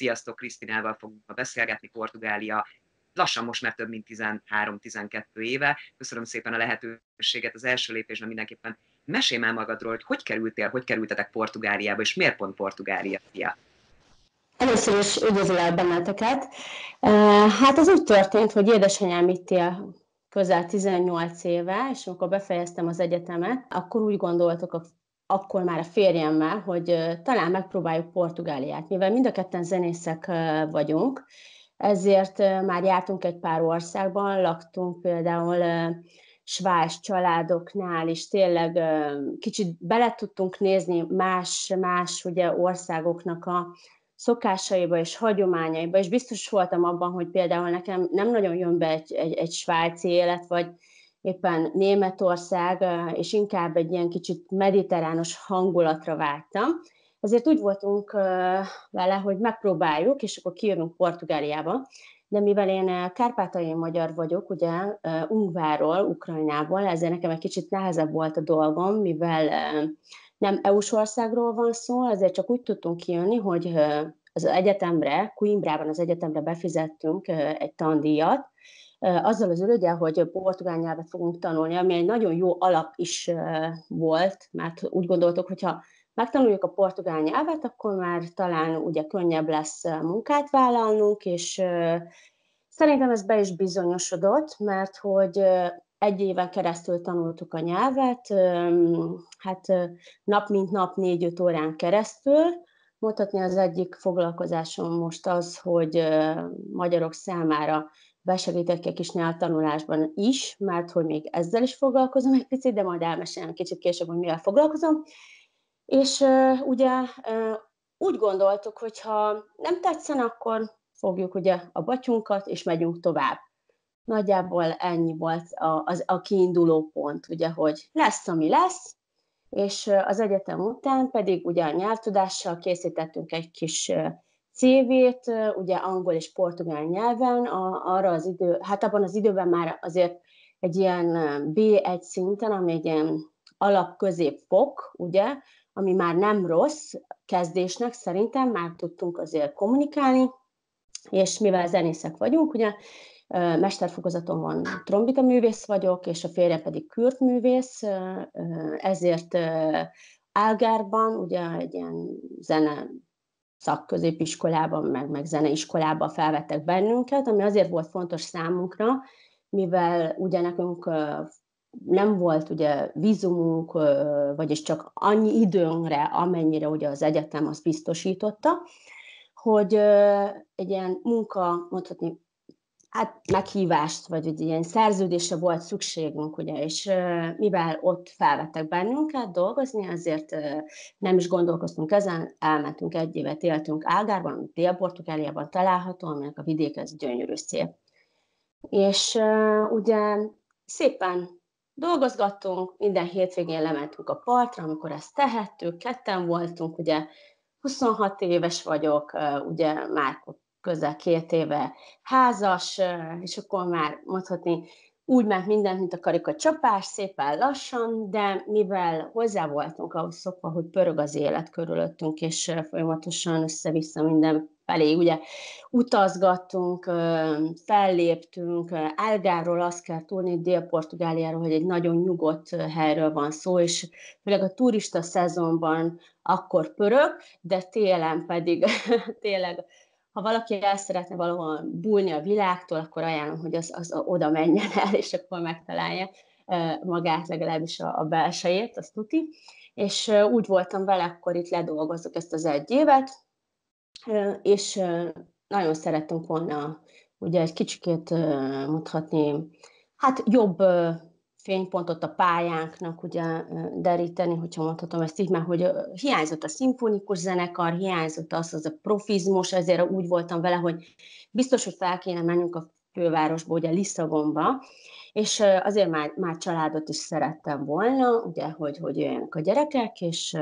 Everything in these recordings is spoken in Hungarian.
Sziasztok, Krisztinával fogunk ma beszélgetni, Portugália lassan most már több mint 13-12 éve. Köszönöm szépen a lehetőséget. Az első lépésben mindenképpen mesélj már magadról, hogy hogy kerültél, hogy kerültetek Portugáliába, és miért pont Portugália fia? Először is üdvözlök benneteket. Hát az úgy történt, hogy édesanyám itt él közel 18 éve, és amikor befejeztem az egyetemet, akkor úgy gondoltok akkor már a férjemmel, hogy talán megpróbáljuk Portugáliát. Mivel mind a ketten zenészek vagyunk, ezért már jártunk egy pár országban, laktunk például svájc családoknál, és tényleg kicsit bele tudtunk nézni más-más ugye országoknak a szokásaiba és hagyományaiba, és biztos voltam abban, hogy például nekem nem nagyon jön be egy, egy, egy svájci élet, vagy éppen Németország, és inkább egy ilyen kicsit mediterrános hangulatra vágytam. Ezért úgy voltunk vele, hogy megpróbáljuk, és akkor kijövünk Portugáliába. De mivel én kárpátai magyar vagyok, ugye Ungváról, Ukrajnából, ezért nekem egy kicsit nehezebb volt a dolgom, mivel nem EU-s országról van szó, ezért csak úgy tudtunk kijönni, hogy az egyetemre, Coimbrában az egyetemre befizettünk egy tandíjat, azzal az ürögyel, hogy portugál nyelvet fogunk tanulni, ami egy nagyon jó alap is volt, mert úgy gondoltuk, hogyha megtanuljuk a portugál nyelvet, akkor már talán ugye könnyebb lesz munkát vállalnunk, és szerintem ez be is bizonyosodott, mert hogy egy éven keresztül tanultuk a nyelvet, hát nap mint nap négy-öt órán keresztül. Mondhatni az egyik foglalkozásom most az, hogy magyarok számára besegítek egy kis nyelvtanulásban is, mert hogy még ezzel is foglalkozom egy picit, de majd elmesélem kicsit később, hogy mivel foglalkozom. És uh, ugye uh, úgy gondoltuk, hogy ha nem tetszen, akkor fogjuk ugye a batyunkat, és megyünk tovább. Nagyjából ennyi volt a, az, a kiinduló pont, ugye, hogy lesz, ami lesz, és az egyetem után pedig ugye a nyelvtudással készítettünk egy kis CV-t, ugye angol és portugál nyelven, a, arra az idő, hát abban az időben már azért egy ilyen B1 szinten, ami egy ilyen alap-középfok, ugye, ami már nem rossz kezdésnek, szerintem már tudtunk azért kommunikálni, és mivel zenészek vagyunk, ugye mesterfokozaton van trombita művész vagyok, és a férje pedig kürt művész, ezért Álgárban, ugye egy ilyen zene szakközépiskolában, meg, meg zeneiskolában felvettek bennünket, ami azért volt fontos számunkra, mivel ugye nekünk nem volt ugye vízumunk, vagyis csak annyi időnkre, amennyire ugye az egyetem azt biztosította, hogy egy ilyen munka, mondhatni, hát meghívást, vagy egy ilyen szerződésre volt szükségünk, ugye, és mivel ott felvettek bennünket dolgozni, azért nem is gondolkoztunk ezen, elmentünk egy évet, éltünk Ágárban, Dél-Portugáliában található, aminek a vidék ez gyönyörű szép. És ugye szépen dolgozgattunk, minden hétvégén lementünk a partra, amikor ezt tehettük, ketten voltunk, ugye 26 éves vagyok, ugye már közel két éve házas, és akkor már mondhatni, úgy ment mindent, mint a karika csapás, szépen lassan, de mivel hozzá voltunk ahhoz szokva, hogy pörög az élet körülöttünk, és folyamatosan össze-vissza minden felé, ugye utazgattunk, felléptünk, Álgáról azt kell tudni, Dél-Portugáliáról, hogy egy nagyon nyugodt helyről van szó, és főleg a turista szezonban akkor pörög, de télen pedig tényleg ha valaki el szeretne valahol bújni a világtól, akkor ajánlom, hogy az, az oda menjen el, és akkor megtalálja magát, legalábbis a, a belsejét, azt tuti. És úgy voltam vele, akkor itt ledolgozzuk ezt az egy évet, és nagyon szerettünk volna ugye egy kicsikét mondhatni, hát jobb fénypontot a pályánknak ugye deríteni, hogyha mondhatom ezt így, mert hogy hiányzott a szimfonikus zenekar, hiányzott az, az a profizmus, ezért úgy voltam vele, hogy biztos, hogy fel kéne mennünk a fővárosba, ugye Lisszabonba, és azért már, már családot is szerettem volna, ugye, hogy, hogy jöjjenek a gyerekek, és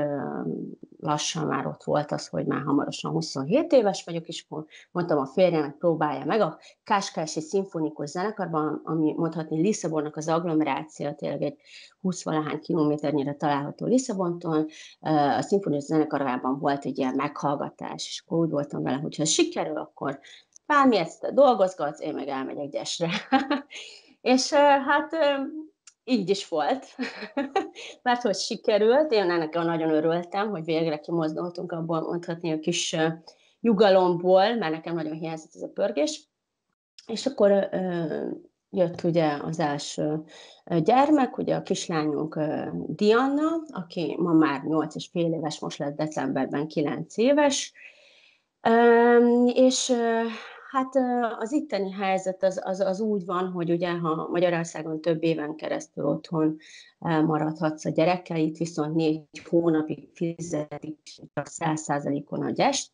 lassan már ott volt az, hogy már hamarosan 27 éves vagyok, és mondtam a férjemnek, próbálja meg a Káskási Szimfonikus Zenekarban, ami mondhatni Lisszabonnak az agglomeráció, tényleg egy 20 valahány kilométernyire található Lisszabontól. A Szimfonikus Zenekarában volt egy ilyen meghallgatás, és akkor úgy voltam vele, hogy ha sikerül, akkor bármilyet te dolgozgatsz, én meg elmegyek Gyesre. és hát így is volt, mert hogy sikerült, én ennek nagyon örültem, hogy végre kimozdultunk abból mondhatni a kis nyugalomból, mert nekem nagyon hiányzott ez a pörgés. És akkor jött ugye az első gyermek, ugye a kislányunk Diana, aki ma már 8 és fél éves, most lett decemberben 9 éves, és Hát az itteni helyzet az, az, az úgy van, hogy ugye, ha Magyarországon több éven keresztül otthon maradhatsz a gyerekeit, viszont négy hónapig fizetik csak száz százalékon a gyest,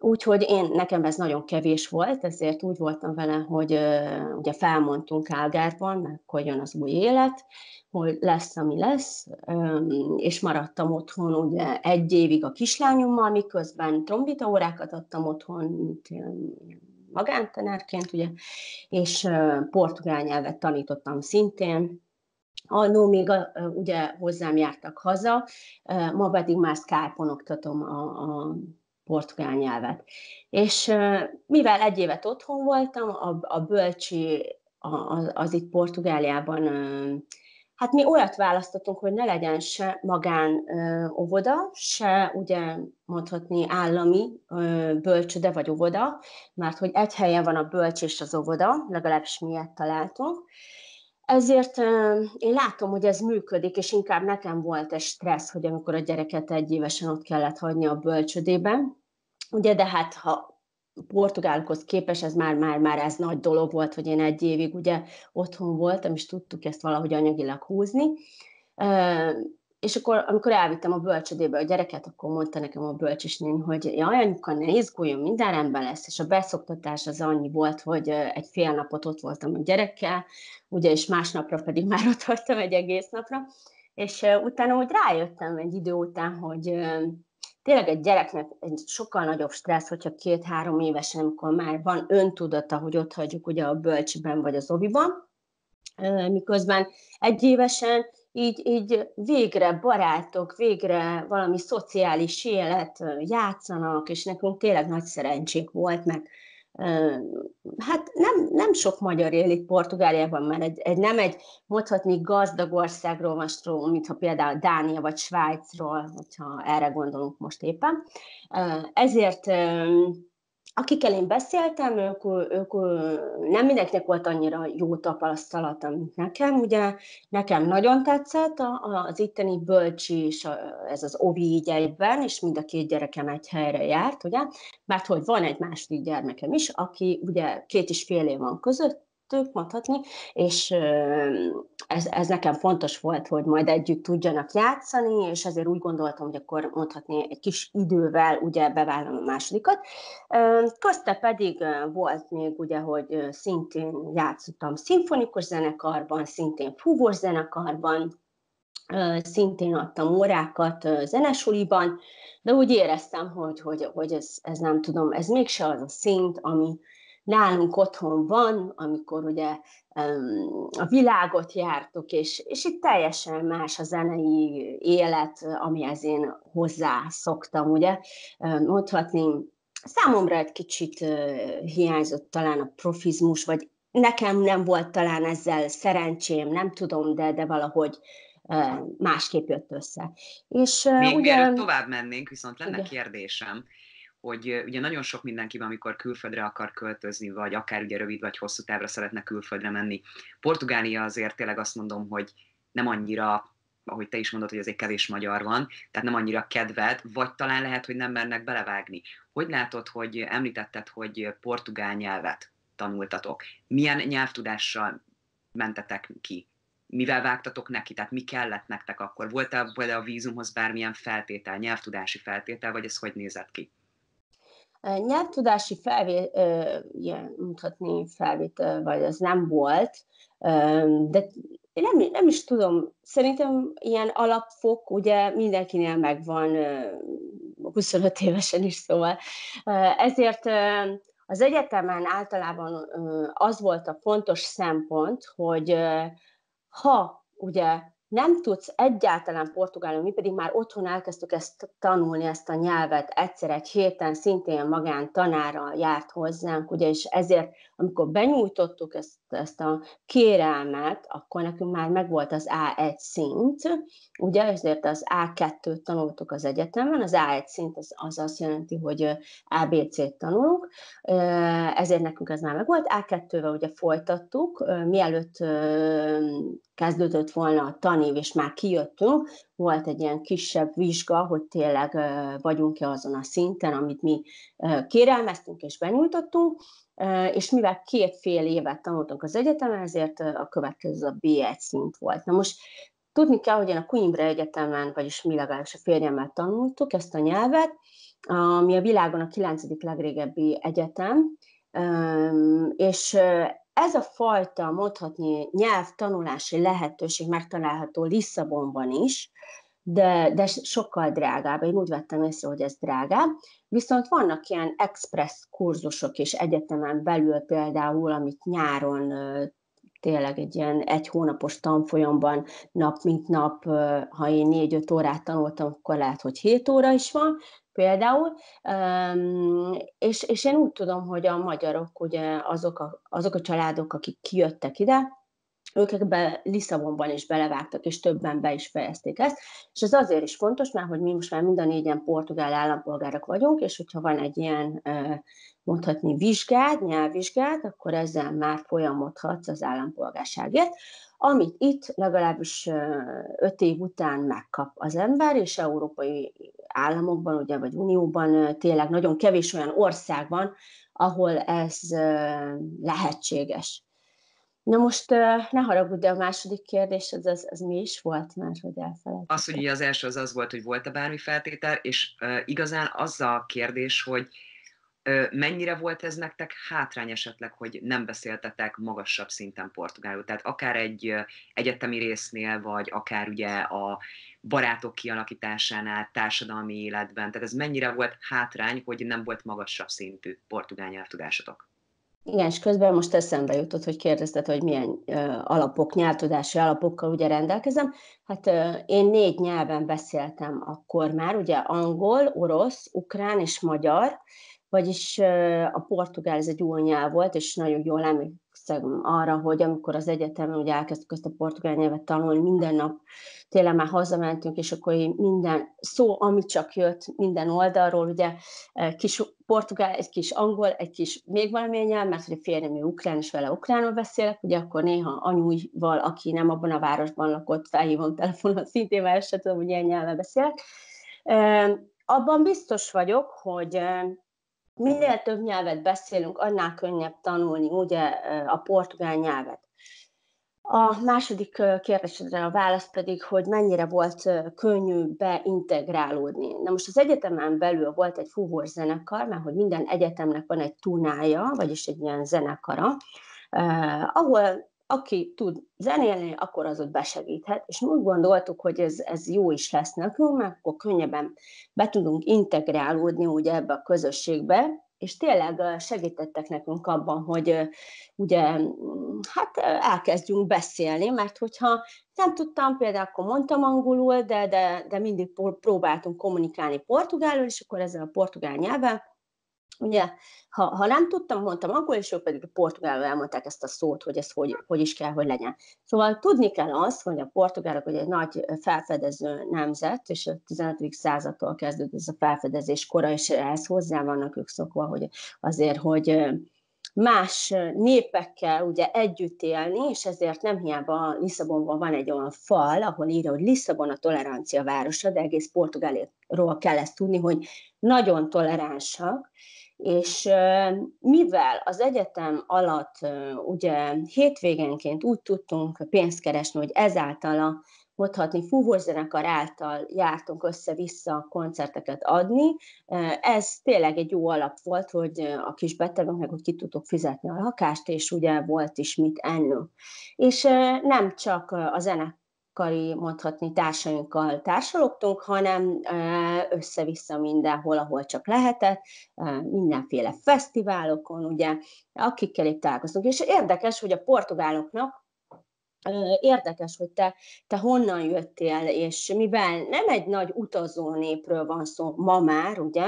Úgyhogy én, nekem ez nagyon kevés volt, ezért úgy voltam vele, hogy uh, ugye felmondtunk Álgárban, mert akkor jön az új élet, hogy lesz, ami lesz, um, és maradtam otthon ugye egy évig a kislányommal, miközben trombita órákat adtam otthon, mint magántanárként, ugye, és portugál nyelvet tanítottam szintén, Annó még ugye hozzám jártak haza, ma pedig már Skype-on oktatom a, a portugál nyelvet. És mivel egy évet otthon voltam, a, a bölcsi az, az itt Portugáliában Hát mi olyat választottunk, hogy ne legyen se magán óvoda, se ugye mondhatni állami bölcsöde vagy óvoda, mert hogy egy helyen van a bölcs és az óvoda, legalábbis mi ilyet találtunk. Ezért én látom, hogy ez működik, és inkább nekem volt egy stressz, hogy amikor a gyereket egy évesen ott kellett hagyni a bölcsödében, ugye, de hát ha portugálokhoz képes, ez már, már, már ez nagy dolog volt, hogy én egy évig ugye otthon voltam, és tudtuk ezt valahogy anyagilag húzni. És akkor, amikor elvittem a bölcsödébe a gyereket, akkor mondta nekem a bölcsisnéni, hogy jaj, anyuka, ne izguljon, minden rendben lesz, és a beszoktatás az annyi volt, hogy egy fél napot ott voltam a gyerekkel, ugye, és másnapra pedig már ott voltam egy egész napra, és utána úgy rájöttem egy idő után, hogy tényleg egy gyereknek egy sokkal nagyobb stressz, hogyha két-három évesen, amikor már van öntudata, hogy ott hagyjuk ugye a bölcsiben vagy az oviban, miközben egy évesen így, így végre barátok, végre valami szociális élet játszanak, és nekünk tényleg nagy szerencsék volt, meg hát nem, nem sok magyar él itt Portugáliában, mert egy, egy, nem egy mondhatni gazdag országról van szó, mintha például Dánia vagy Svájcról, hogyha erre gondolunk most éppen. Ezért akikkel én beszéltem, ők, ők nem mindenkinek volt annyira jó tapasztalata, mint nekem. Ugye nekem nagyon tetszett az itteni bölcsi és ez az ovi így egyben, és mind a két gyerekem egy helyre járt, ugye? Mert hogy van egy második gyermekem is, aki ugye két és fél év van között, közöttük, mondhatni, és ez, ez nekem fontos volt, hogy majd együtt tudjanak játszani, és ezért úgy gondoltam, hogy akkor mondhatni egy kis idővel ugye bevállalom a másodikat. Közte pedig volt még ugye, hogy szintén játszottam szimfonikus zenekarban, szintén fúvós zenekarban, szintén adtam órákat zenesuliban, de úgy éreztem, hogy, hogy, hogy ez, ez nem tudom, ez mégse az a szint, ami, nálunk otthon van, amikor ugye a világot jártuk, és, és itt teljesen más a zenei élet, amihez én hozzá szoktam, ugye, mondhatni. Számomra egy kicsit hiányzott talán a profizmus, vagy nekem nem volt talán ezzel szerencsém, nem tudom, de, de valahogy másképp jött össze. És, Még ugye, mielőtt tovább mennénk, viszont lenne ugye, kérdésem, hogy ugye nagyon sok mindenki van, amikor külföldre akar költözni, vagy akár ugye rövid vagy hosszú távra szeretne külföldre menni. Portugália azért tényleg azt mondom, hogy nem annyira ahogy te is mondod, hogy azért kevés magyar van, tehát nem annyira kedved, vagy talán lehet, hogy nem mernek belevágni. Hogy látod, hogy említetted, hogy portugál nyelvet tanultatok? Milyen nyelvtudással mentetek ki? Mivel vágtatok neki? Tehát mi kellett nektek akkor? Volt-e a vízumhoz bármilyen feltétel, nyelvtudási feltétel, vagy ez hogy nézett ki? Nyelvtudási felvé, ilyen, mutatni felvétel, vagy az nem volt, de nem, nem is tudom, szerintem ilyen alapfok ugye mindenkinél megvan 25 évesen is, szóval. Ezért az egyetemen általában az volt a fontos szempont, hogy ha ugye nem tudsz egyáltalán portugálul, mi pedig már otthon elkezdtük ezt tanulni, ezt a nyelvet, egyszer egy héten szintén magán tanára járt hozzánk, ugye, és ezért, amikor benyújtottuk ezt, ezt a kérelmet, akkor nekünk már megvolt az A1 szint, ugye, ezért az A2-t tanultuk az egyetemen, az A1 szint az, az azt jelenti, hogy ABC-t tanulunk, ezért nekünk ez már megvolt, A2-vel ugye folytattuk, mielőtt kezdődött volna a tanév, és már kijöttünk, volt egy ilyen kisebb vizsga, hogy tényleg vagyunk-e azon a szinten, amit mi kérelmeztünk és benyújtottunk, és mivel két fél évet tanultunk az egyetemen, ezért a következő a B1 szint volt. Na most tudni kell, hogy én a Coimbra Egyetemen, vagyis mi legalábbis a férjemmel tanultuk ezt a nyelvet, ami a világon a kilencedik legrégebbi egyetem, és ez a fajta, mondhatni, nyelvtanulási lehetőség megtalálható Lisszabonban is, de, de sokkal drágább. Én úgy vettem észre, hogy ez drágább. Viszont vannak ilyen express kurzusok is egyetemen belül például, amit nyáron tényleg egy ilyen egy hónapos tanfolyamban nap mint nap, ha én négy-öt órát tanultam, akkor lehet, hogy hét óra is van, például, és, és én úgy tudom, hogy a magyarok, ugye azok a, azok a családok, akik kijöttek ide, ők ebbe Lisszabonban is belevágtak, és többen be is fejezték ezt, és ez azért is fontos, mert hogy mi most már mind a négyen portugál állampolgárok vagyunk, és hogyha van egy ilyen mondhatni vizsgád, nyelvvizsgád, akkor ezzel már folyamodhatsz az állampolgárságért, amit itt legalábbis öt év után megkap az ember, és európai államokban, ugye, vagy unióban tényleg nagyon kevés olyan ország van, ahol ez lehetséges. Na most ne haragudj, de a második kérdés az, az, az mi is volt már, hogy elfelejtettem. Az, hogy az első az az volt, hogy volt-e bármi feltétel, és uh, igazán az a kérdés, hogy Mennyire volt ez nektek hátrány esetleg, hogy nem beszéltetek magasabb szinten portugálul? Tehát akár egy egyetemi résznél, vagy akár ugye a barátok kialakításánál, társadalmi életben. Tehát ez mennyire volt hátrány, hogy nem volt magasabb szintű portugál nyelvtudásotok? Igen, és közben most eszembe jutott, hogy kérdezted, hogy milyen alapok, nyelvtudási alapokkal ugye rendelkezem. Hát én négy nyelven beszéltem akkor már, ugye angol, orosz, ukrán és magyar, vagyis a portugál ez egy új nyelv volt, és nagyon jól emlékszem arra, hogy amikor az egyetemen ugye elkezdtük ezt a portugál nyelvet tanulni, minden nap tényleg már hazamentünk, és akkor minden szó, ami csak jött minden oldalról, ugye kis portugál, egy kis angol, egy kis még valamilyen nyelv, mert hogy a férjem ő ukrán, és vele ukránul beszélek, ugye akkor néha anyújval, aki nem abban a városban lakott, felhívom telefonon, szintén már se tudom, hogy ilyen nyelven beszélek. Abban biztos vagyok, hogy minél több nyelvet beszélünk, annál könnyebb tanulni, ugye, a portugál nyelvet. A második kérdésedre a válasz pedig, hogy mennyire volt könnyű beintegrálódni. Na most az egyetemen belül volt egy fúvós zenekar, mert hogy minden egyetemnek van egy tunája, vagyis egy ilyen zenekara, ahol aki tud zenélni, akkor az ott besegíthet, és úgy gondoltuk, hogy ez, ez jó is lesz nekünk, mert akkor könnyebben be tudunk integrálódni ugye ebbe a közösségbe, és tényleg segítettek nekünk abban, hogy ugye hát elkezdjünk beszélni, mert hogyha nem tudtam, például akkor mondtam angolul, de, de, de mindig próbáltunk kommunikálni portugálul, és akkor ezzel a portugál nyelven Ugye, ha, ha nem tudtam, mondtam angol, és ők pedig a portugálul elmondták ezt a szót, hogy ez hogy, hogy is kell, hogy legyen. Szóval tudni kell azt, hogy a portugálok ugye egy nagy felfedező nemzet, és a 15. századtól kezdődött ez a felfedezés kora, és ehhez hozzá vannak ők szokva, hogy azért, hogy más népekkel ugye együtt élni, és ezért nem hiába Lisszabonban van egy olyan fal, ahol írja, hogy Lisszabon a tolerancia városa, de egész Portugáliáról kell ezt tudni, hogy nagyon toleránsak, és mivel az egyetem alatt ugye hétvégenként úgy tudtunk pénzt keresni, hogy ezáltal a mondhatni fúvózenekar által jártunk össze-vissza koncerteket adni. Ez tényleg egy jó alap volt, hogy a kis betegeknek, hogy ki tudtuk fizetni a lakást, és ugye volt is mit ennünk. És nem csak a zene kari, mondhatni társainkkal társalogtunk, hanem össze-vissza mindenhol, ahol csak lehetett, mindenféle fesztiválokon, ugye, akikkel itt találkoztunk. És érdekes, hogy a portugáloknak Érdekes, hogy te, te honnan jöttél, és mivel nem egy nagy utazó népről van szó ma már, ugye,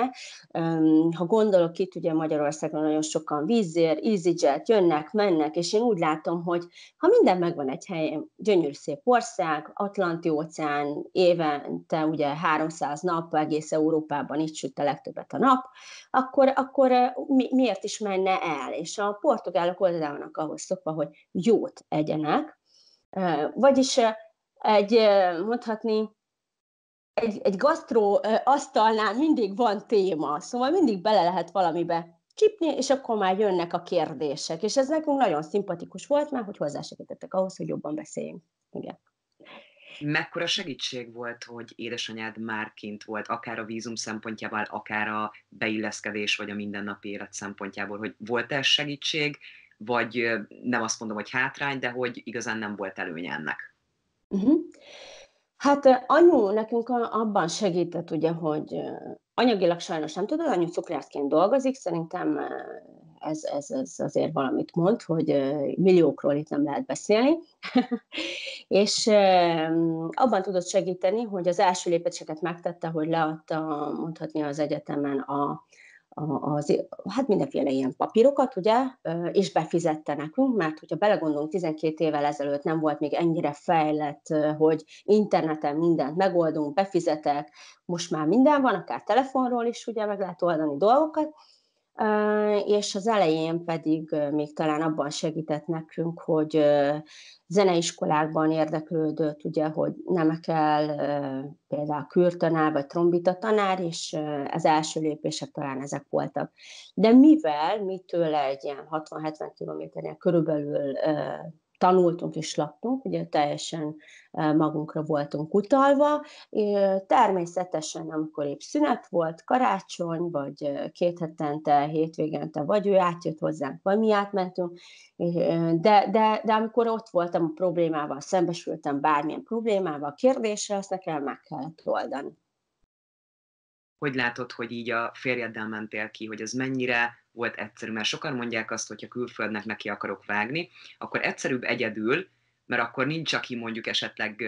ha gondolok itt, ugye Magyarországon nagyon sokan vízér, EasyJet jönnek, mennek, és én úgy látom, hogy ha minden megvan egy helyen, gyönyörű szép ország, Atlanti óceán, évente ugye 300 nap, egész Európában itt süt a legtöbbet a nap, akkor, akkor mi, miért is menne el? És a portugálok oldalnak ahhoz szokva, hogy jót egyenek, vagyis egy, mondhatni, egy, egy gasztró asztalnál mindig van téma, szóval mindig bele lehet valamibe csipni, és akkor már jönnek a kérdések. És ez nekünk nagyon szimpatikus volt, mert hogy hozzásegítettek ahhoz, hogy jobban beszéljünk. Igen. Mekkora segítség volt, hogy édesanyád már kint volt, akár a vízum szempontjából, akár a beilleszkedés, vagy a mindennapi élet szempontjából, hogy volt ez segítség, vagy nem azt mondom, hogy hátrány, de hogy igazán nem volt előnye ennek. Uh-huh. Hát anyu nekünk abban segített, ugye, hogy anyagilag sajnos nem tudod, anyu cukrászként dolgozik, szerintem ez, ez, ez azért valamit mond, hogy milliókról itt nem lehet beszélni, és abban tudott segíteni, hogy az első lépéseket megtette, hogy leadta mondhatni az egyetemen a, az, hát mindenféle ilyen papírokat, ugye, és befizette nekünk, mert hogyha belegondolunk, 12 évvel ezelőtt nem volt még ennyire fejlett, hogy interneten mindent megoldunk, befizetek, most már minden van, akár telefonról is ugye meg lehet oldani dolgokat, és az elején pedig még talán abban segített nekünk, hogy zeneiskolákban érdeklődött, ugye, hogy nem kell például kürtanár vagy trombita tanár, és az első lépések talán ezek voltak. De mivel mi tőle egy ilyen 60-70 kilométernél körülbelül tanultunk és laktunk, ugye teljesen magunkra voltunk utalva. Természetesen, amikor épp szünet volt, karácsony, vagy két hetente, hétvégente, vagy ő átjött hozzánk, vagy mi átmentünk, de, de, de amikor ott voltam a problémával, szembesültem bármilyen problémával, kérdéssel, azt nekem meg kellett oldani. Hogy látod, hogy így a férjeddel mentél ki, hogy ez mennyire volt egyszerű, mert sokan mondják azt, hogy ha külföldnek neki akarok vágni, akkor egyszerűbb egyedül, mert akkor nincs, aki mondjuk esetleg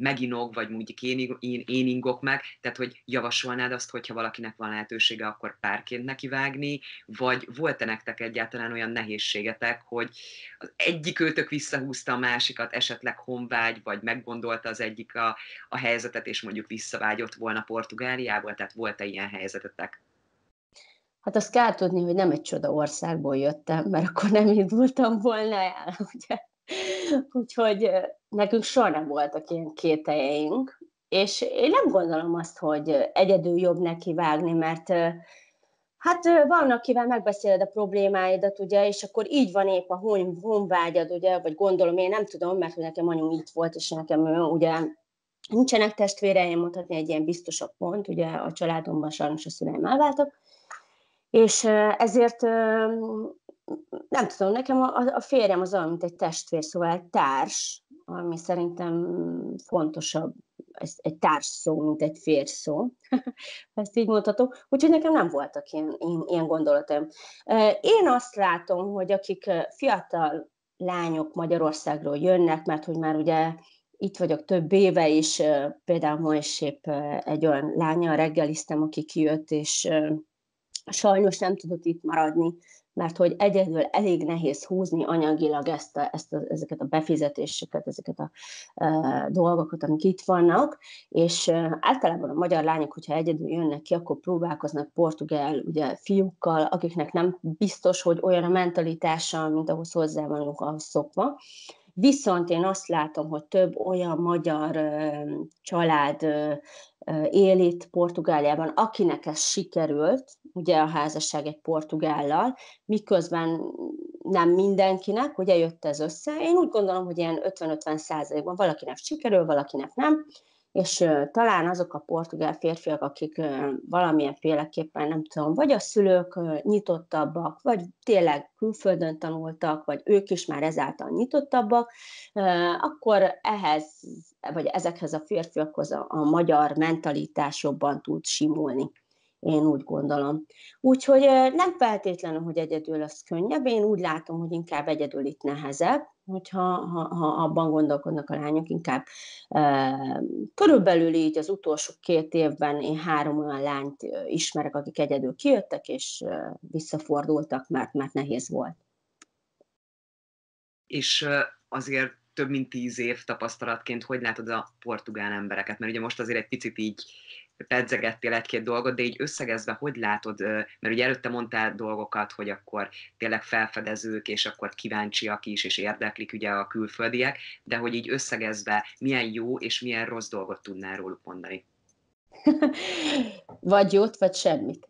meginog, vagy mondjuk én, én, én ingok meg, tehát hogy javasolnád azt, hogyha valakinek van lehetősége, akkor párként neki vágni, vagy volt-e nektek egyáltalán olyan nehézségetek, hogy az egyik őtök visszahúzta a másikat, esetleg honvágy, vagy meggondolta az egyik a, a helyzetet, és mondjuk visszavágyott volna Portugáliából, tehát volt-e ilyen helyzetetek? Hát azt kell tudni, hogy nem egy csoda országból jöttem, mert akkor nem indultam volna el, ugye. Úgyhogy nekünk soha nem voltak ilyen kételjeink, és én nem gondolom azt, hogy egyedül jobb neki vágni, mert hát van, akivel megbeszéled a problémáidat, ugye, és akkor így van épp a hon, honvágyad, ugye, vagy gondolom, én nem tudom, mert hogy nekem anyum itt volt, és nekem ugye nincsenek testvéreim, mondhatni egy ilyen biztosabb pont, ugye a családomban sajnos a szüleim elváltak, és ezért nem tudom, nekem a, a férjem az olyan, mint egy testvér, szóval egy társ, ami szerintem fontosabb, ez egy társ szó, mint egy férj szó, ezt így mondhatom. Úgyhogy nekem nem voltak ilyen, ilyen, ilyen gondolataim. Én azt látom, hogy akik fiatal lányok Magyarországról jönnek, mert hogy már ugye itt vagyok több éve, és például ma is épp egy olyan lánya reggeliztem, aki kijött, és sajnos nem tudott itt maradni, mert hogy egyedül elég nehéz húzni anyagilag ezt a, ezt a, ezeket a befizetéseket, ezeket a e, dolgokat, amik itt vannak, és e, általában a magyar lányok, hogyha egyedül jönnek ki, akkor próbálkoznak portugál ugye, fiúkkal, akiknek nem biztos, hogy olyan a mentalitása, mint ahhoz hozzá vanunk ahhoz szokva, Viszont én azt látom, hogy több olyan magyar család él itt Portugáliában, akinek ez sikerült, ugye a házasság egy portugállal, miközben nem mindenkinek, ugye jött ez össze. Én úgy gondolom, hogy ilyen 50-50 százalékban valakinek sikerül, valakinek nem, és talán azok a portugál férfiak, akik valamilyen féleképpen, nem tudom, vagy a szülők nyitottabbak, vagy tényleg külföldön tanultak, vagy ők is már ezáltal nyitottabbak, akkor ehhez, vagy ezekhez a férfiakhoz a, a magyar mentalitás jobban tud simulni én úgy gondolom. Úgyhogy nem feltétlenül, hogy egyedül lesz könnyebb, én úgy látom, hogy inkább egyedül itt nehezebb, hogyha ha, ha abban gondolkodnak a lányok, inkább e, körülbelül így az utolsó két évben én három olyan lányt ismerek, akik egyedül kijöttek, és e, visszafordultak, mert, mert nehéz volt. És azért több mint tíz év tapasztalatként hogy látod a portugál embereket? Mert ugye most azért egy picit így pedzegettél egy-két dolgot, de így összegezve hogy látod, mert ugye előtte mondtál dolgokat, hogy akkor tényleg felfedezők, és akkor kíváncsiak is, és érdeklik ugye a külföldiek, de hogy így összegezve milyen jó és milyen rossz dolgot tudnál róluk mondani? vagy jót, vagy semmit.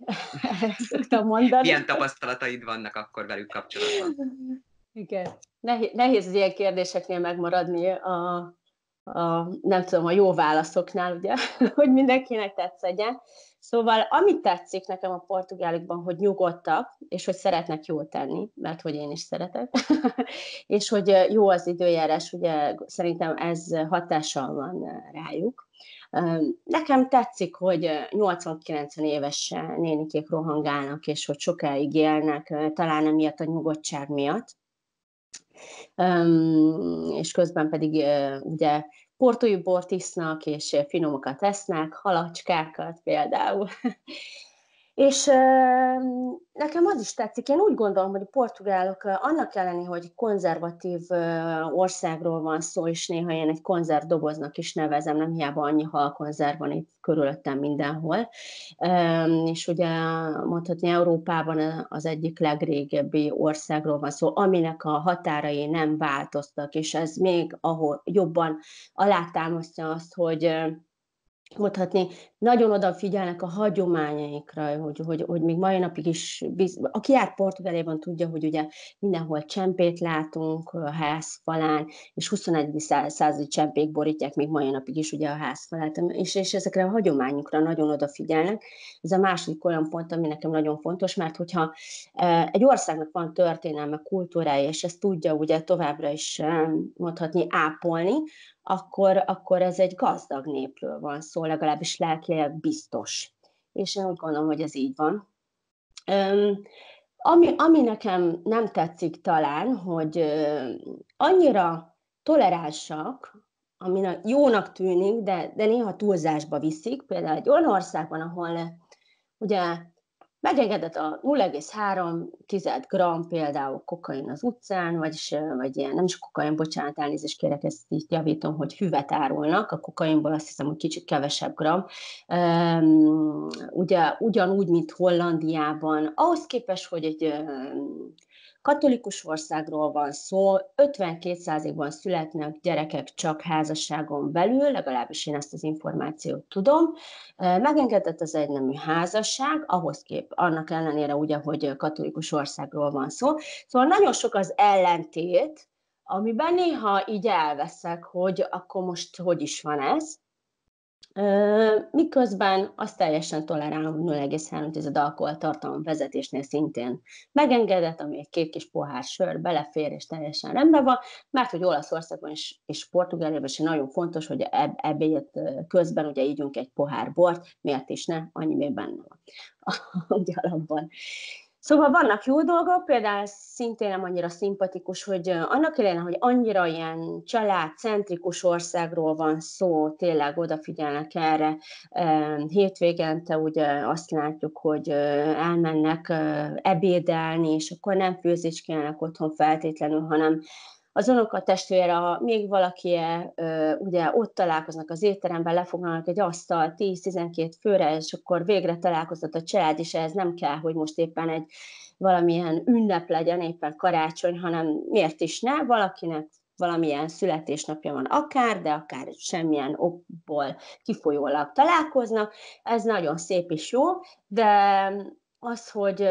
Szoktam mondani. Milyen tapasztalataid vannak akkor velük kapcsolatban? Igen. Nehéz, nehéz az ilyen kérdéseknél megmaradni a, a, nem tudom, a jó válaszoknál, ugye, hogy mindenkinek tetszegyen. Szóval amit tetszik nekem a portugálokban, hogy nyugodtak, és hogy szeretnek jól tenni, mert hogy én is szeretek, és hogy jó az időjárás, ugye szerintem ez hatással van rájuk. Nekem tetszik, hogy 80-90 éves nénikék rohangálnak, és hogy sokáig élnek, talán emiatt a nyugodtság miatt és közben pedig ugye portói bort isznak, és finomokat esznek, halacskákat például. És nekem az is tetszik, én úgy gondolom, hogy a portugálok annak ellenére, hogy konzervatív országról van szó, és néha én egy konzervdoboznak is nevezem, nem hiába annyi halkonzerv van itt körülöttem mindenhol. És ugye mondhatni Európában az egyik legrégebbi országról van szó, aminek a határai nem változtak, és ez még ahol jobban alátámasztja azt, hogy mondhatni, nagyon odafigyelnek a hagyományaikra, hogy, hogy, hogy még mai napig is, biz... aki járt Portugáliában tudja, hogy ugye mindenhol csempét látunk a házfalán, és 21. századi csempék borítják még mai napig is ugye a házfalát, és, és ezekre a hagyományukra nagyon odafigyelnek. Ez a második olyan pont, ami nekem nagyon fontos, mert hogyha e, egy országnak van történelme, kultúrája, és ezt tudja ugye továbbra is e, mondhatni ápolni, akkor, akkor ez egy gazdag népről van szó, legalábbis lelkileg biztos. És én úgy gondolom, hogy ez így van. Um, ami, ami nekem nem tetszik talán, hogy uh, annyira toleránsak, ami jónak tűnik, de, de néha túlzásba viszik. Például egy olyan országban, ahol ugye megengedett a 0,3 g például kokain az utcán, vagy, vagy ilyen, nem is kokain, bocsánat, elnézést kérek, ezt így javítom, hogy füvet árulnak, a kokainból azt hiszem, hogy kicsit kevesebb gram. Ugye ugyanúgy, mint Hollandiában, ahhoz képest, hogy egy Katolikus országról van szó, 52%-ban születnek gyerekek csak házasságon belül, legalábbis én ezt az információt tudom. Megengedett az egynemű házasság, ahhoz kép, annak ellenére ugye, hogy katolikus országról van szó. Szóval nagyon sok az ellentét, amiben néha így elveszek, hogy akkor most hogy is van ez. Miközben azt teljesen tolerálom, hogy 0,3 alkoholtartalom vezetésnél szintén megengedett, ami egy két kis pohár sör belefér, és teljesen rendben van, mert hogy Olaszországban és, és Portugáliában is nagyon fontos, hogy eb- ebéd közben ugye ígyunk egy pohár bort, miért is ne, annyi még benne van ugye alapban. Szóval vannak jó dolgok, például szintén nem annyira szimpatikus, hogy annak ellenére, hogy annyira ilyen családcentrikus országról van szó, tényleg odafigyelnek erre. Hétvégente ugye azt látjuk, hogy elmennek ebédelni, és akkor nem főzéskelnek otthon feltétlenül, hanem az unoka testvére, ha még valaki ugye ott találkoznak az étteremben, lefoglalnak egy asztal 10-12 főre, és akkor végre találkozott a család, és ez nem kell, hogy most éppen egy valamilyen ünnep legyen, éppen karácsony, hanem miért is ne, valakinek valamilyen születésnapja van akár, de akár semmilyen okból kifolyólag találkoznak. Ez nagyon szép és jó, de az, hogy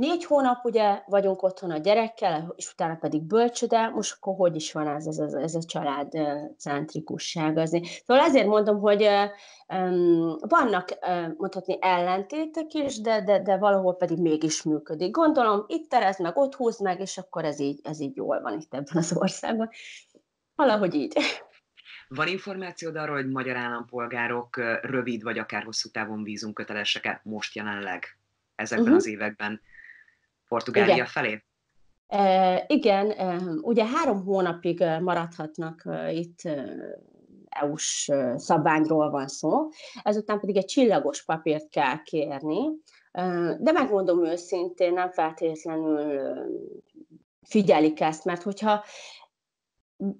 négy hónap ugye vagyunk otthon a gyerekkel, és utána pedig bölcsöde, most akkor hogy is van ez, ez, ez, ez a család centrikusság. Azért. Szóval ezért mondom, hogy um, vannak mondhatni ellentétek is, de, de, de valahol pedig mégis működik. Gondolom, itt terez meg, ott húz meg, és akkor ez így, ez így jól van itt ebben az országban. Valahogy így. Van információd arról, hogy magyar állampolgárok rövid vagy akár hosszú távon vízumkötelesek most jelenleg ezekben uh-huh. az években Portugália igen. felé? E, igen, e, ugye három hónapig maradhatnak e, itt EU-s szabványról van szó, ezután pedig egy csillagos papírt kell kérni, de megmondom őszintén, nem feltétlenül figyelik ezt, mert hogyha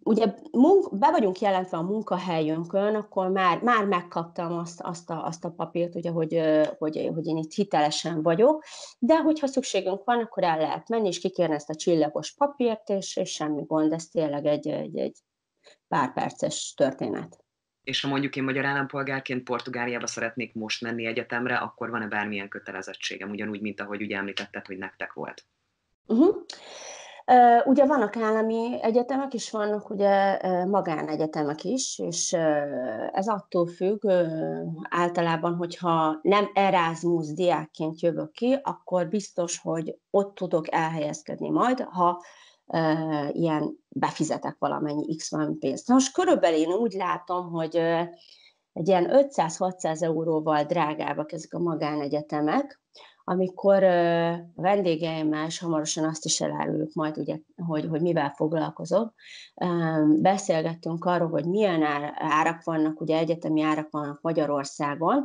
ugye munk, be vagyunk jelentve a munkahelyünkön, akkor már, már megkaptam azt, azt, a, azt a papírt, ugye, hogy, hogy, hogy én itt hitelesen vagyok, de hogyha szükségünk van, akkor el lehet menni, és kikérni ezt a csillagos papírt, és, és semmi gond, ez tényleg egy, egy, egy pár perces történet. És ha mondjuk én magyar állampolgárként Portugáliába szeretnék most menni egyetemre, akkor van-e bármilyen kötelezettségem, ugyanúgy, mint ahogy ugye említetted, hogy nektek volt? Uh-huh. Ugye vannak állami egyetemek, és vannak ugye magánegyetemek is, és ez attól függ általában, hogyha nem Erasmus diákként jövök ki, akkor biztos, hogy ott tudok elhelyezkedni majd, ha ilyen befizetek valamennyi X van pénzt. Most körülbelül én úgy látom, hogy egy ilyen 500-600 euróval drágábbak ezek a magánegyetemek, amikor a vendégeimmel, és hamarosan azt is eláruljuk majd, ugye, hogy, hogy mivel foglalkozok, beszélgettünk arról, hogy milyen árak vannak, ugye egyetemi árak vannak Magyarországon,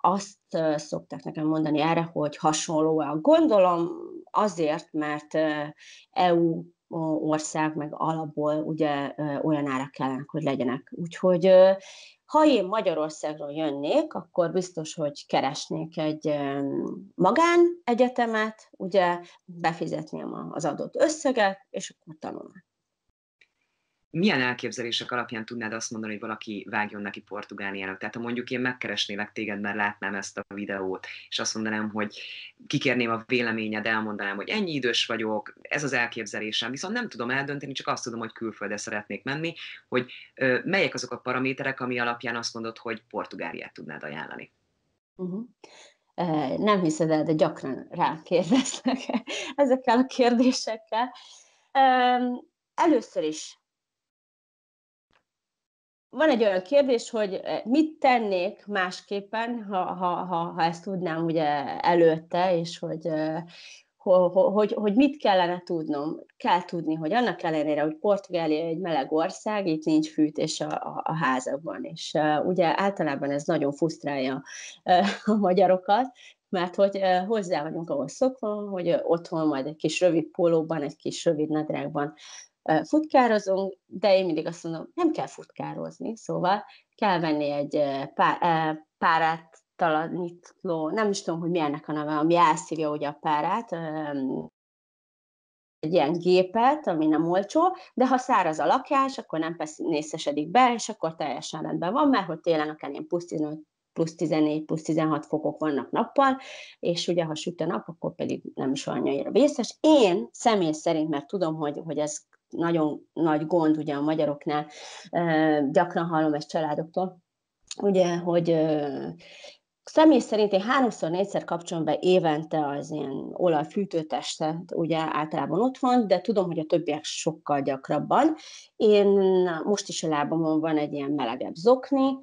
azt szokták nekem mondani erre, hogy hasonlóan. Gondolom azért, mert EU ország, meg alapból ugye olyan árak kellene, hogy legyenek. Úgyhogy ha én Magyarországról jönnék, akkor biztos, hogy keresnék egy magánegyetemet, ugye befizetném az adott összeget, és akkor tanulnám milyen elképzelések alapján tudnád azt mondani, hogy valaki vágjon neki Portugáliának? Tehát ha mondjuk én megkeresnélek téged, mert látnám ezt a videót, és azt mondanám, hogy kikérném a véleményed, elmondanám, hogy ennyi idős vagyok, ez az elképzelésem, viszont nem tudom eldönteni, csak azt tudom, hogy külföldre szeretnék menni, hogy ö, melyek azok a paraméterek, ami alapján azt mondod, hogy Portugáliát tudnád ajánlani. Uh-huh. Nem hiszed el, de gyakran rám kérdeznek ezekkel a kérdésekkel. Először is van egy olyan kérdés, hogy eh, mit tennék másképpen, ha, ha, ha, ha ezt tudnám ugye előtte, és hogy, eh, hogy, hogy mit kellene tudnom. Kell tudni, hogy annak ellenére, hogy Portugália egy meleg ország, itt nincs fűtés a, a, a házakban, és uh, ugye általában ez nagyon fusztrálja uh, a magyarokat, mert hogy hozzá vagyunk ahhoz szokva, hogy otthon majd egy kis rövid pólóban, egy kis rövid nadrágban futkározunk, de én mindig azt mondom, nem kell futkározni, szóval kell venni egy pár, párát talanítló, nem is tudom, hogy milyennek a neve, ami elszívja ugye a párát, egy ilyen gépet, ami nem olcsó, de ha száraz a lakás, akkor nem nészesedik be, és akkor teljesen rendben van, mert hogy télen akár ilyen plusz 15, plusz 14, plusz 16 fokok vannak nappal, és ugye ha süt a nap, akkor pedig nem is annyira vészes. Én személy szerint, mert tudom, hogy, hogy ez nagyon nagy gond ugye a magyaroknál, gyakran hallom ezt családoktól, ugye, hogy Személy szerint én háromszor, négyszer kapcsolom be évente az ilyen olajfűtőtestet, ugye általában ott van, de tudom, hogy a többiek sokkal gyakrabban. Én most is a lábamon van egy ilyen melegebb zokni,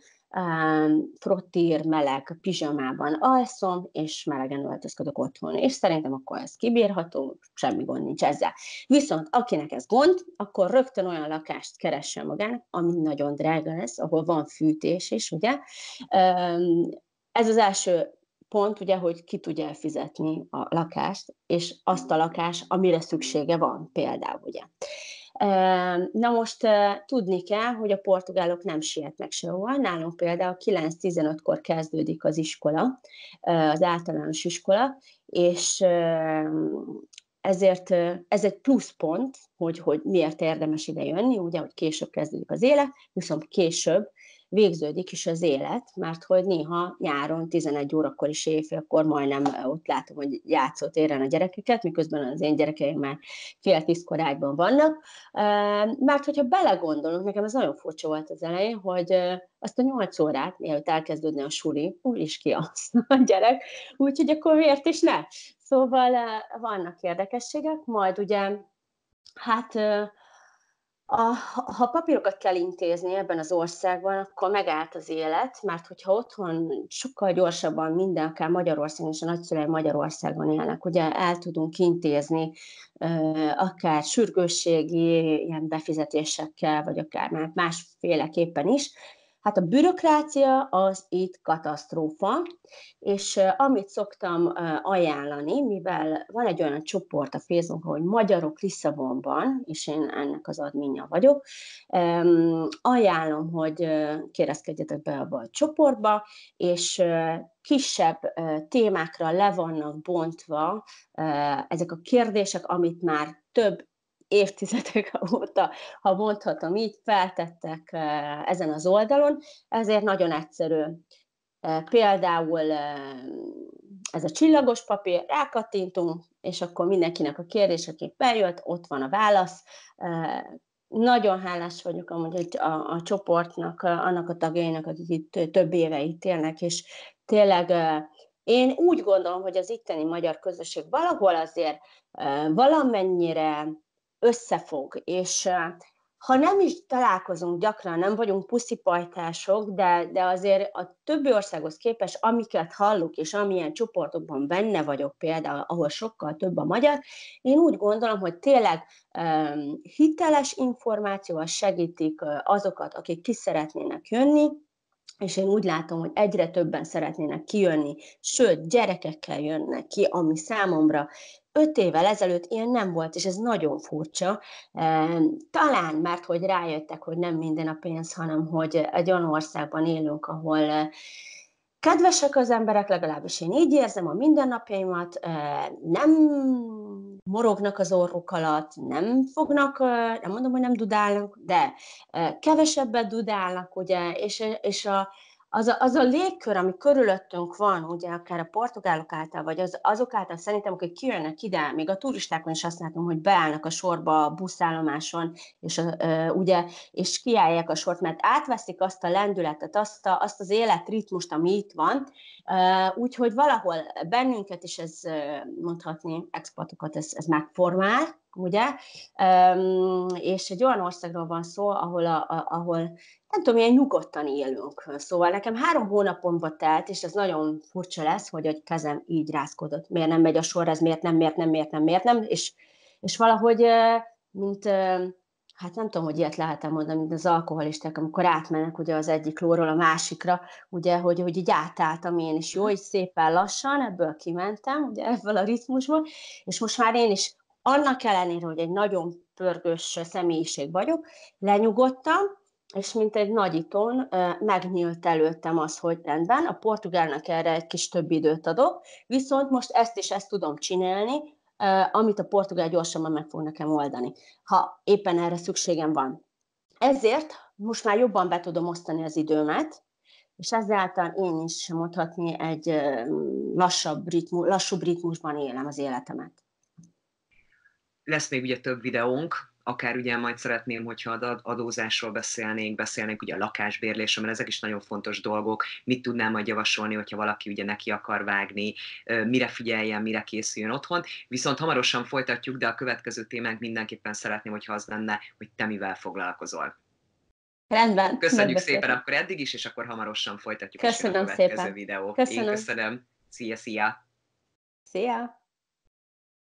frottír, meleg pizsamában alszom, és melegen öltözködök otthon. És szerintem akkor ez kibírható, semmi gond nincs ezzel. Viszont akinek ez gond, akkor rögtön olyan lakást keressen magának, ami nagyon drága lesz, ahol van fűtés is, ugye. Ez az első pont, ugye, hogy ki tudja elfizetni a lakást, és azt a lakást, amire szüksége van például, ugye. Na most tudni kell, hogy a portugálok nem sietnek sehol. Nálunk például 9-15-kor kezdődik az iskola, az általános iskola, és ezért ez egy pluszpont, hogy, hogy miért érdemes ide jönni, ugye, hogy később kezdődik az élet, viszont később végződik is az élet, mert hogy néha nyáron 11 órakor is éjfélkor majdnem ott látom, hogy játszott éren a gyerekeket, miközben az én gyerekeim már fél tíz korágyban vannak. Mert hogyha belegondolunk, nekem ez nagyon furcsa volt az elején, hogy azt a nyolc órát, mielőtt elkezdődne a suli, úr is ki a gyerek, úgyhogy akkor miért is ne? Szóval vannak érdekességek, majd ugye, hát a, ha papírokat kell intézni ebben az országban, akkor megállt az élet, mert hogyha otthon sokkal gyorsabban minden, akár Magyarországon és a nagyszüleim Magyarországon élnek, ugye el tudunk intézni akár sürgősségi ilyen befizetésekkel, vagy akár másféleképpen is, Hát a bürokrácia az itt katasztrófa, és amit szoktam ajánlani, mivel van egy olyan csoport a Facebookon, hogy Magyarok Lisszabonban, és én ennek az adminja vagyok, ajánlom, hogy kérezkedjetek be abba a csoportba, és kisebb témákra le vannak bontva ezek a kérdések, amit már több évtizedek óta, ha mondhatom így, feltettek ezen az oldalon, ezért nagyon egyszerű. Például ez a csillagos papír, rákattintunk, és akkor mindenkinek a kérdés, aki bejött, ott van a válasz. Nagyon hálás vagyok amúgy a, a csoportnak, annak a tagjainak, akik itt több éve itt élnek, és tényleg én úgy gondolom, hogy az itteni magyar közösség valahol azért valamennyire összefog, és ha nem is találkozunk gyakran, nem vagyunk puszipajtások, de, de azért a többi országhoz képest, amiket hallok, és amilyen csoportokban benne vagyok például, ahol sokkal több a magyar, én úgy gondolom, hogy tényleg um, hiteles információval segítik azokat, akik ki szeretnének jönni, és én úgy látom, hogy egyre többen szeretnének kijönni, sőt, gyerekekkel jönnek ki, ami számomra öt évvel ezelőtt ilyen nem volt, és ez nagyon furcsa. Talán, mert hogy rájöttek, hogy nem minden a pénz, hanem hogy egy olyan országban élünk, ahol kedvesek az emberek, legalábbis én így érzem a mindennapjaimat, nem morognak az orruk alatt, nem fognak, nem mondom, hogy nem dudálnak, de kevesebbet dudálnak, ugye, és, és a, az a, az a légkör, ami körülöttünk van, ugye akár a portugálok által, vagy az, azok által szerintem, akik kijönnek ide, még a turistákon is azt látom, hogy beállnak a sorba a buszállomáson, és, uh, ugye, és kiállják a sort, mert átveszik azt a lendületet, azt, a, azt az életritmust, ami itt van, úgyhogy valahol bennünket is ez mondhatni, exportokat ez, ez megformál, ugye? Um, és egy olyan országról van szó, ahol, a, a, ahol nem tudom, ilyen nyugodtan élünk. Szóval nekem három hónapomba telt, és ez nagyon furcsa lesz, hogy a kezem így rázkodott. Miért nem megy a sor, ez miért nem, miért nem, miért nem, miért nem, és, és valahogy, mint, hát nem tudom, hogy ilyet lehet mondani, mint az alkoholisták, amikor átmennek ugye az egyik lóról a másikra, ugye, hogy, hogy így átálltam én is, jó, így szépen lassan, ebből kimentem, ugye ebből a ritmusból, és most már én is annak ellenére, hogy egy nagyon pörgős személyiség vagyok, lenyugodtam, és mint egy nagyítón megnyílt előttem az, hogy rendben, a portugálnak erre egy kis több időt adok, viszont most ezt is ezt tudom csinálni, amit a portugál gyorsabban meg fog nekem oldani, ha éppen erre szükségem van. Ezért most már jobban be tudom osztani az időmet, és ezáltal én is mondhatni egy lassabb ritmu, lassúbb ritmusban élem az életemet lesz még ugye több videónk, akár ugye majd szeretném, hogyha adózásról beszélnénk, beszélnénk ugye a lakásbérlésről, mert ezek is nagyon fontos dolgok. Mit tudnám majd javasolni, hogyha valaki ugye neki akar vágni, mire figyeljen, mire készüljön otthon. Viszont hamarosan folytatjuk, de a következő témánk mindenképpen szeretném, hogyha az lenne, hogy te mivel foglalkozol. Rendben. Köszönjük szépen akkor eddig is, és akkor hamarosan folytatjuk Köszönöm a következő szépen. videó. Köszönöm. Én köszönöm. Szia, szia! Szia!